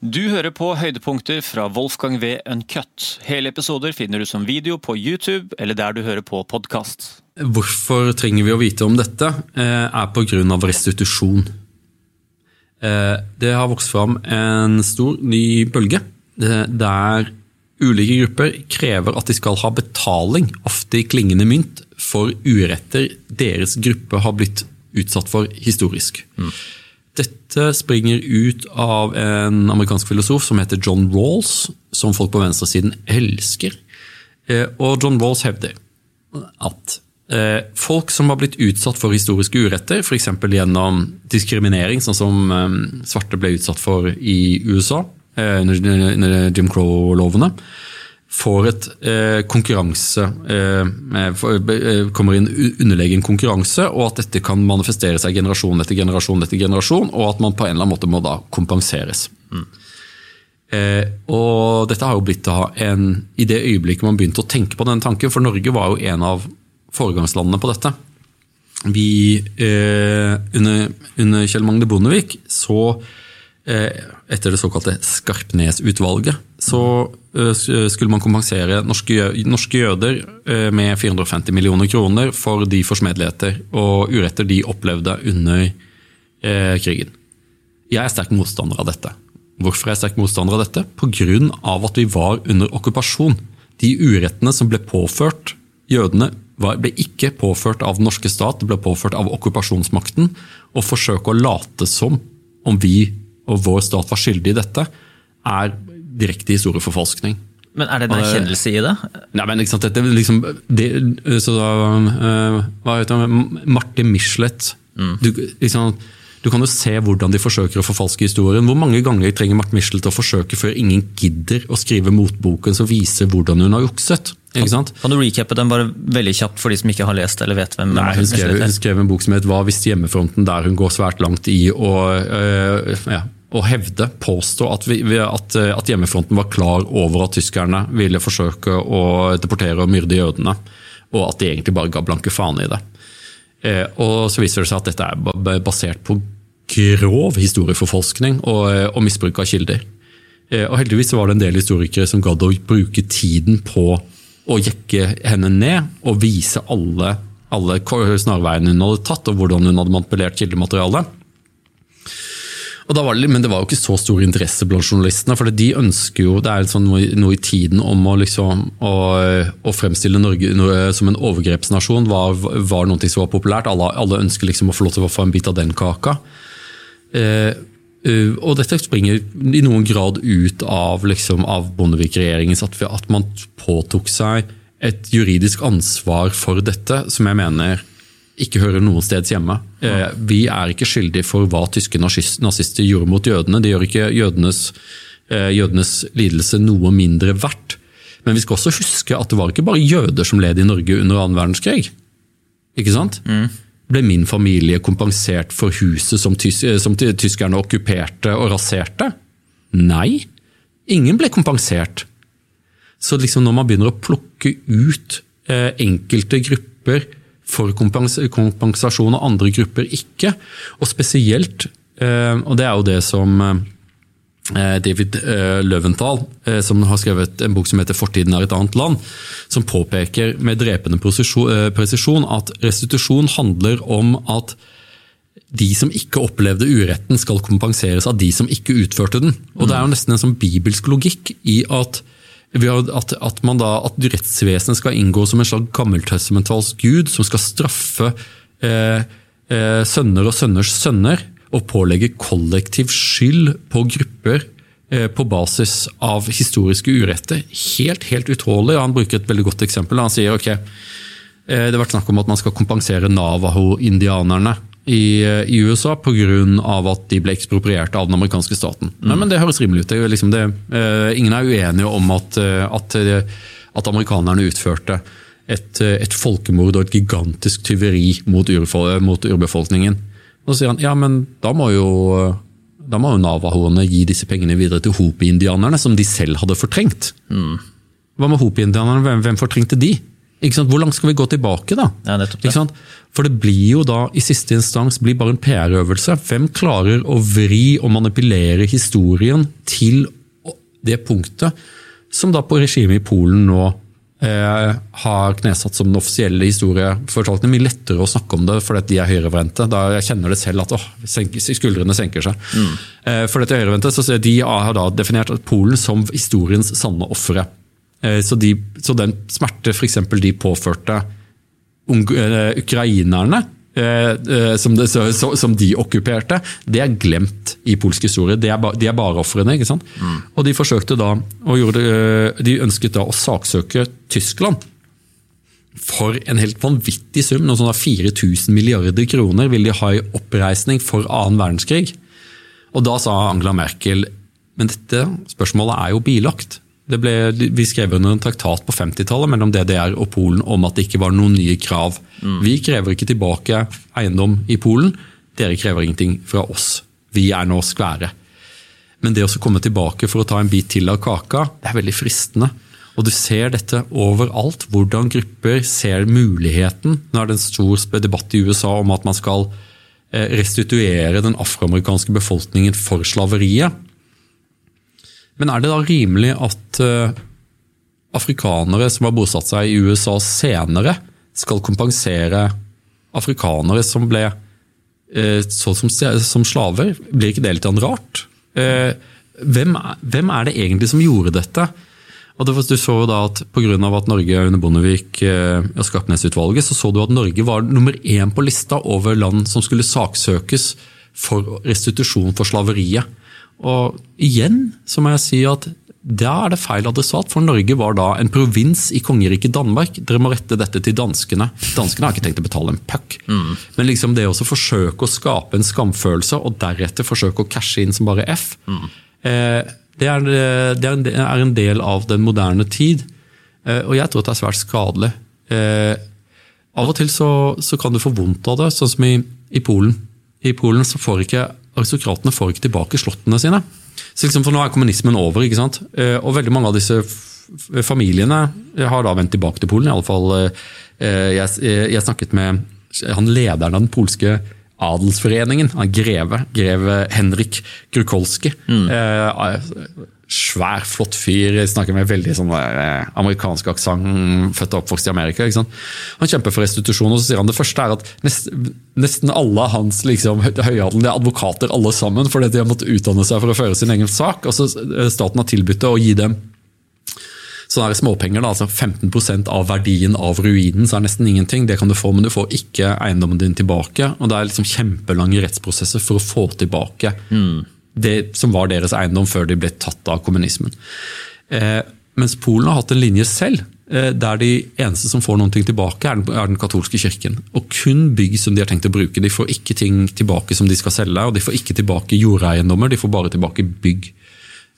Du hører på høydepunkter fra Wolfgang V. Uncut. Hele episoder finner du som video på YouTube eller der du hører på podkast. Hvorfor trenger vi å vite om dette? Eh, er pga. restitusjon. Eh, det har vokst fram en stor, ny bølge eh, der ulike grupper krever at de skal ha betaling, ofte i klingende mynt, for uretter deres gruppe har blitt utsatt for historisk. Mm. Dette springer ut av en amerikansk filosof som heter John Rawls, som folk på venstresiden elsker. Eh, og John Rawls hevder at eh, folk som har blitt utsatt for historiske uretter, f.eks. gjennom diskriminering, sånn som eh, svarte ble utsatt for i USA under Jim Crow-lovene, får et eh, konkurranse eh, eh, Kommer inn underlegen konkurranse, og at dette kan manifestere seg generasjon etter generasjon etter generasjon, og at man på en eller annen måte må da kompenseres. Mm. Eh, og dette har jo blitt da en I det øyeblikket man begynte å tenke på denne tanken, for Norge var jo en av foregangslandene på dette. Vi, eh, under, under Kjell Magne Bondevik, så etter det såkalte Skarpnes-utvalget, så eh, skulle man kompensere norske, jøder eh, med 450 millioner kroner for de forsmedeligheter og uretter de opplevde under krigen. Jeg er sterk motstander av dette. Hvorfor er jeg sterk motstander av dette? Pga. at vi var under okkupasjon. De urettene som ble påført jødene, ble ikke påført av den norske stat, det ble påført av okkupasjonsmakten. Å forsøke å late som om vi og vår stat var skyldig i dette, er direkte historieforfalskning. Men er det en erkjennelse i det? Nei, men liksom, dette, liksom, det, så da, uh, Hva heter det? Martin Michelet. Mm. Du, liksom, du, kan jo se hvordan de forsøker å forfalske historien. Hvor mange ganger trenger Martin Michelet å forsøke før ingen gidder å skrive motboken som viser hvordan hun har jukset? Kan, kan, du recappe den bare veldig kjapt for de som ikke har lest eller vet hvem Nei, hun skrev, hun skrev en bok som het 'Hva hvis hjemmefronten', der hun går svært langt i å uh, ja, å hevde, påstå, at, vi, at, at, hjemmefronten var klar over at tyskerne ville forsøke å deportere og myrde jødene, og at de egentlig bare ga blanke faen i det. Eh, og Så viser det seg at dette er basert på grov historieforfalskning og, og misbruk av kilder. Eh, og Heldigvis var det en del historikere som gadd å bruke tiden på å jekke henne ned og vise alle, alle snarveiene hun hadde tatt, og hvordan hun hadde manipulert kildematerialet. Det det, men det var jo ikke så stor interesse blant journalistene. for de ønsker jo, Det er sånn noe, noe, i tiden om å, liksom, å, å fremstille Norge som en overgrepsnasjon var, var, noe som var populært. Alle, alle ønsker liksom å få lov til å få en bit av den kaka. Eh, Uh, og dette springer i noen grad ut av, liksom, av Bondevik-regjeringens at, at man påtok seg et juridisk ansvar for dette, som jeg mener ikke hører noen steds hjemme. Eh, vi er ikke skyldige for hva tyske nazister gjorde mot jødene. Det gjør ikke jødenes, eh, jødenes lidelse noe mindre verdt. Men vi skal også huske at det var ikke bare jøder som led i Norge under annen verdenskrig. Ikke sant? Mm. Ble min familie kompensert for huset som, tys eh, som tyskerne okkuperte og raserte? Nei, ingen ble kompensert. Så liksom når man begynner å plukke ut eh, enkelte grupper for kompensasjon, og andre grupper ikke. Og spesielt, eh, og det er jo det som eh, David eh, Løventhal, som har skrevet en bok som heter 'Fortiden er et annet land', som påpeker med drepende presisjon at restitusjon handler om at de som ikke opplevde uretten, skal kompenseres av de som ikke utførte den. Og Det er jo nesten en sånn bibelsk logikk i at at, at, man da, at rettsvesenet skal inngå som en slags gammeltestamentalsk gud som skal straffe eh, eh, sønner og sønners sønner, og pålegge kollektiv skyld på grupper eh, på basis av historiske uretter. Helt helt utrolig. Han bruker et veldig godt eksempel. Han sier ok, eh, det har vært snakk om at man skal kompensere Navaho-indianerne i, i USA pga. at de ble ekspropriert av den amerikanske staten. Mm. Men, men, det høres rimelig ut. Det, liksom det, uh, ingen er uenige om at, uh, at, at amerikanerne utførte et, et, folkemord og et gigantisk tyveri mot, urfol mot urbefolkningen. Og så sier han ja, men da må jo da må jo navahoene gi disse pengene videre til hopi-indianerne, som de selv hadde fortrengt. Mm. Hva med hopi-indianerne, hvem, hvem fortrengte de? Hvor langt skal vi gå tilbake, da? Ja, det. For det blir jo da i siste instans blir bare en PR-øvelse. Hvem klarer å vri og manipulere historien til det punktet som da på regimet i Polen nå eh, har knesatt som den offisielle historiefortolkningen. Mye lettere å snakke om det fordi de er høyrevrente. Da jeg kjenner det selv at åh, senker, skuldrene senker seg. Mm. Eh, for dette høyrevrendte, så De har da definert Polen som historiens sanne ofre. Eh, så, de, så den smerte f.eks. de påførte eh, ukrainerne Eh, som, det, som, de okkuperte, det er glemt i polsk historie. De er, ba, de er bare ofrene. ikke sant? Mm. Og de forsøkte da, og eh, de ønsket da å saksøke Tyskland for en helt vanvittig sum. noe sånn 4000 milliarder kroner vil de ha i oppreisning for annen verdenskrig. Og da sa Angela Merkel men dette spørsmålet er jo bilagt. Ble, vi skrev under en traktat på 50-tallet mellom DDR og Polen om at det ikke var noen nye krav. Mm. Vi krever ikke tilbake eiendom i Polen. Dere krever ingenting fra oss. Vi er nå skvære. Men det å komme tilbake for å ta en bit til av kaka, det er veldig fristende. Og du ser dette overalt, hvordan grupper ser muligheten. Nå er det en stor debatt i USA om at man skal eh, restituere den afroamerikanske befolkningen for slaveriet. Men er det da rimelig at uh, afrikanere som har bosatt seg i USA senere, skal kompensere afrikanere som ble uh, så som, som, slaver? Blir ikke det litt rart? Uh, hvem, hvem, er det egentlig som gjorde dette? Og du så da at Pga. at Norge under Bondevik og Skarpnes-utvalget, så så du at Norge var nummer én på lista over land som skulle saksøkes for restitusjon for slaveriet. Og igjen så må jeg si at da er det feil adressat, for Norge var da en provins i kongeriket Danmark. Dere må rette dette til danskene. Danskene har ikke tenkt å betale en puck. Mm. Men liksom det å forsøke å skape en skamfølelse, og deretter forsøke å cashe inn som bare F, mm. eh, det, er, det, er, en del av den moderne tid. Eh, og jeg tror at det er svært skadelig. Eh, av og til så, så, kan du få vondt av det, sånn som i, i Polen. I Polen så får ikke aristokratene får ikke tilbake slottene sine. Så liksom, for Nå er kommunismen over, ikke sant? Eh, og veldig mange av disse familiene har da vendt tilbake til Polen. i alle fall eh, jeg, jeg snakket med han lederen av den polske adelsforeningen, greve, greve Henrik Grukolski. Mm. Eh, svær, flott fyr. Snakker med veldig sånn der, amerikansk aksent. Født og oppvokst i Amerika. Han kjemper for restitusjon, og så sier han det første er at nesten, nesten alle hans liksom, høyadelen er advokater alle sammen, fordi de har måttet utdanne seg for å føre sin egen sak. og så eh, Staten har tilbudt det å gi dem sånne småpenger, da, altså 15% av verdien av ruinen, så er nesten ingenting. Det kan du få, men du får ikke eiendommen din tilbake. og Det er liksom kjempelange rettsprosesser for å få tilbake mm det som var deres eiendom før de ble tatt av kommunismen. Eh, mens Polen har hatt en linje selv, eh, der de eneste som får noe tilbake, er den, er den, katolske kirken. Og kun bygg som de har tenkt å bruke. De får ikke ting tilbake som de skal selge, og de får ikke tilbake jordeiendommer, de får bare tilbake bygg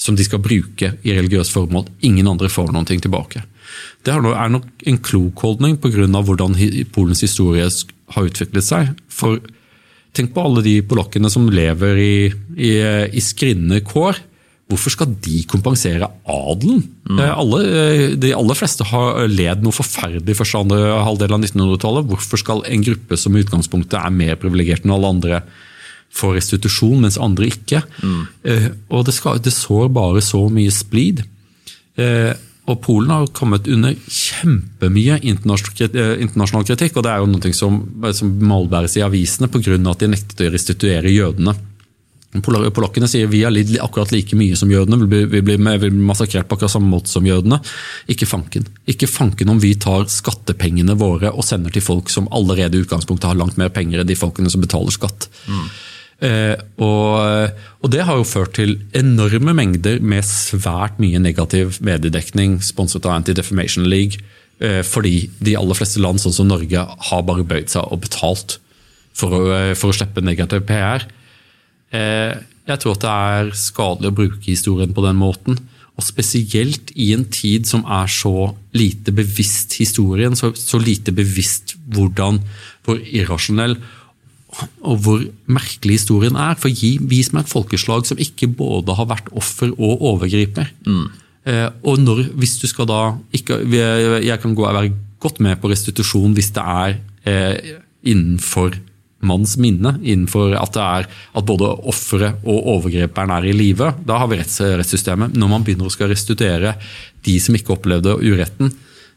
som de skal bruke i religiøst formål. Ingen andre får noe tilbake. Det er nok en klok holdning pga. hvordan Polens historie har utviklet seg. For Tenk på alle de polakkene som lever i, i, i skrinne kår. Hvorfor skal de kompensere adelen? Mm. Eh, alle, eh, de aller fleste har led noe forferdelig første andre halvdel av 1900-tallet. Hvorfor skal en gruppe som i utgangspunktet er mer privilegert enn alle andre, få restitusjon, mens andre ikke? Mm. Og det, skal, det, sår bare så mye splid. Og Polen har kommet under kjempemye eh, internasjonal kritikk. og Det er jo noe som, som målbæres i avisene pga. at de nektet å restituere jødene. Polakkene sier vi er akkurat like mye som jødene, vi blir, vi blir massakrert på akkurat samme måte som jødene. Ikke fanken. Ikke fanken om vi tar skattepengene våre og sender til folk som allerede i utgangspunktet har langt mer penger enn de folkene som betaler skatt. Mm. Eh, og, og, det har jo ført til enorme mengder med svært mye negativ mediedekning sponset av Anti-Defamation League. Eh, fordi de aller fleste land, sånn som Norge, har bare bøyd seg og betalt for å, eh, for å slippe negativ PR. Jeg tror at det er skadelig å bruke historien på den måten. Og spesielt i en tid som er så lite bevisst historien, så, så lite bevisst hvordan, hvor irrasjonell og hvor merkelig historien er. For gi, Vis meg et folkeslag som ikke både har vært offer og overgriper. Mm. Eh, og når, hvis du skal da ikke, Jeg kan gå, være godt med på restitusjon hvis det er eh, innenfor manns minne, innenfor at, det er, at både offeret og overgriperen er i live. Da har vi rettssystemet. Når man begynner å skal restituere de som ikke opplevde uretten,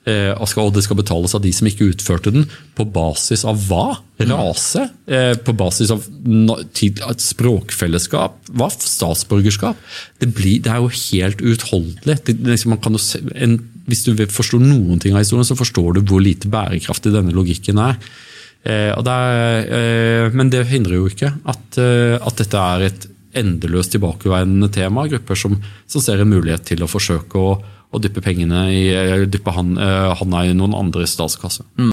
eh, og det skal betales av de som ikke utførte den, på basis av hva? Rase? Eh, på basis av et språkfellesskap? Hva? Statsborgerskap? Det, blir, det er jo helt uutholdelig. Liksom hvis du forstår noen ting av historien, så forstår du hvor lite bærekraftig denne logikken er. Eh, det er, eh, men det hindrer jo ikke at, at dette er et endeløst tilbakeveiende tema. Grupper som, som, ser en mulighet til å forsøke å, å dyppe pengene i, dyppe handa i noen andres statskasse. Mm.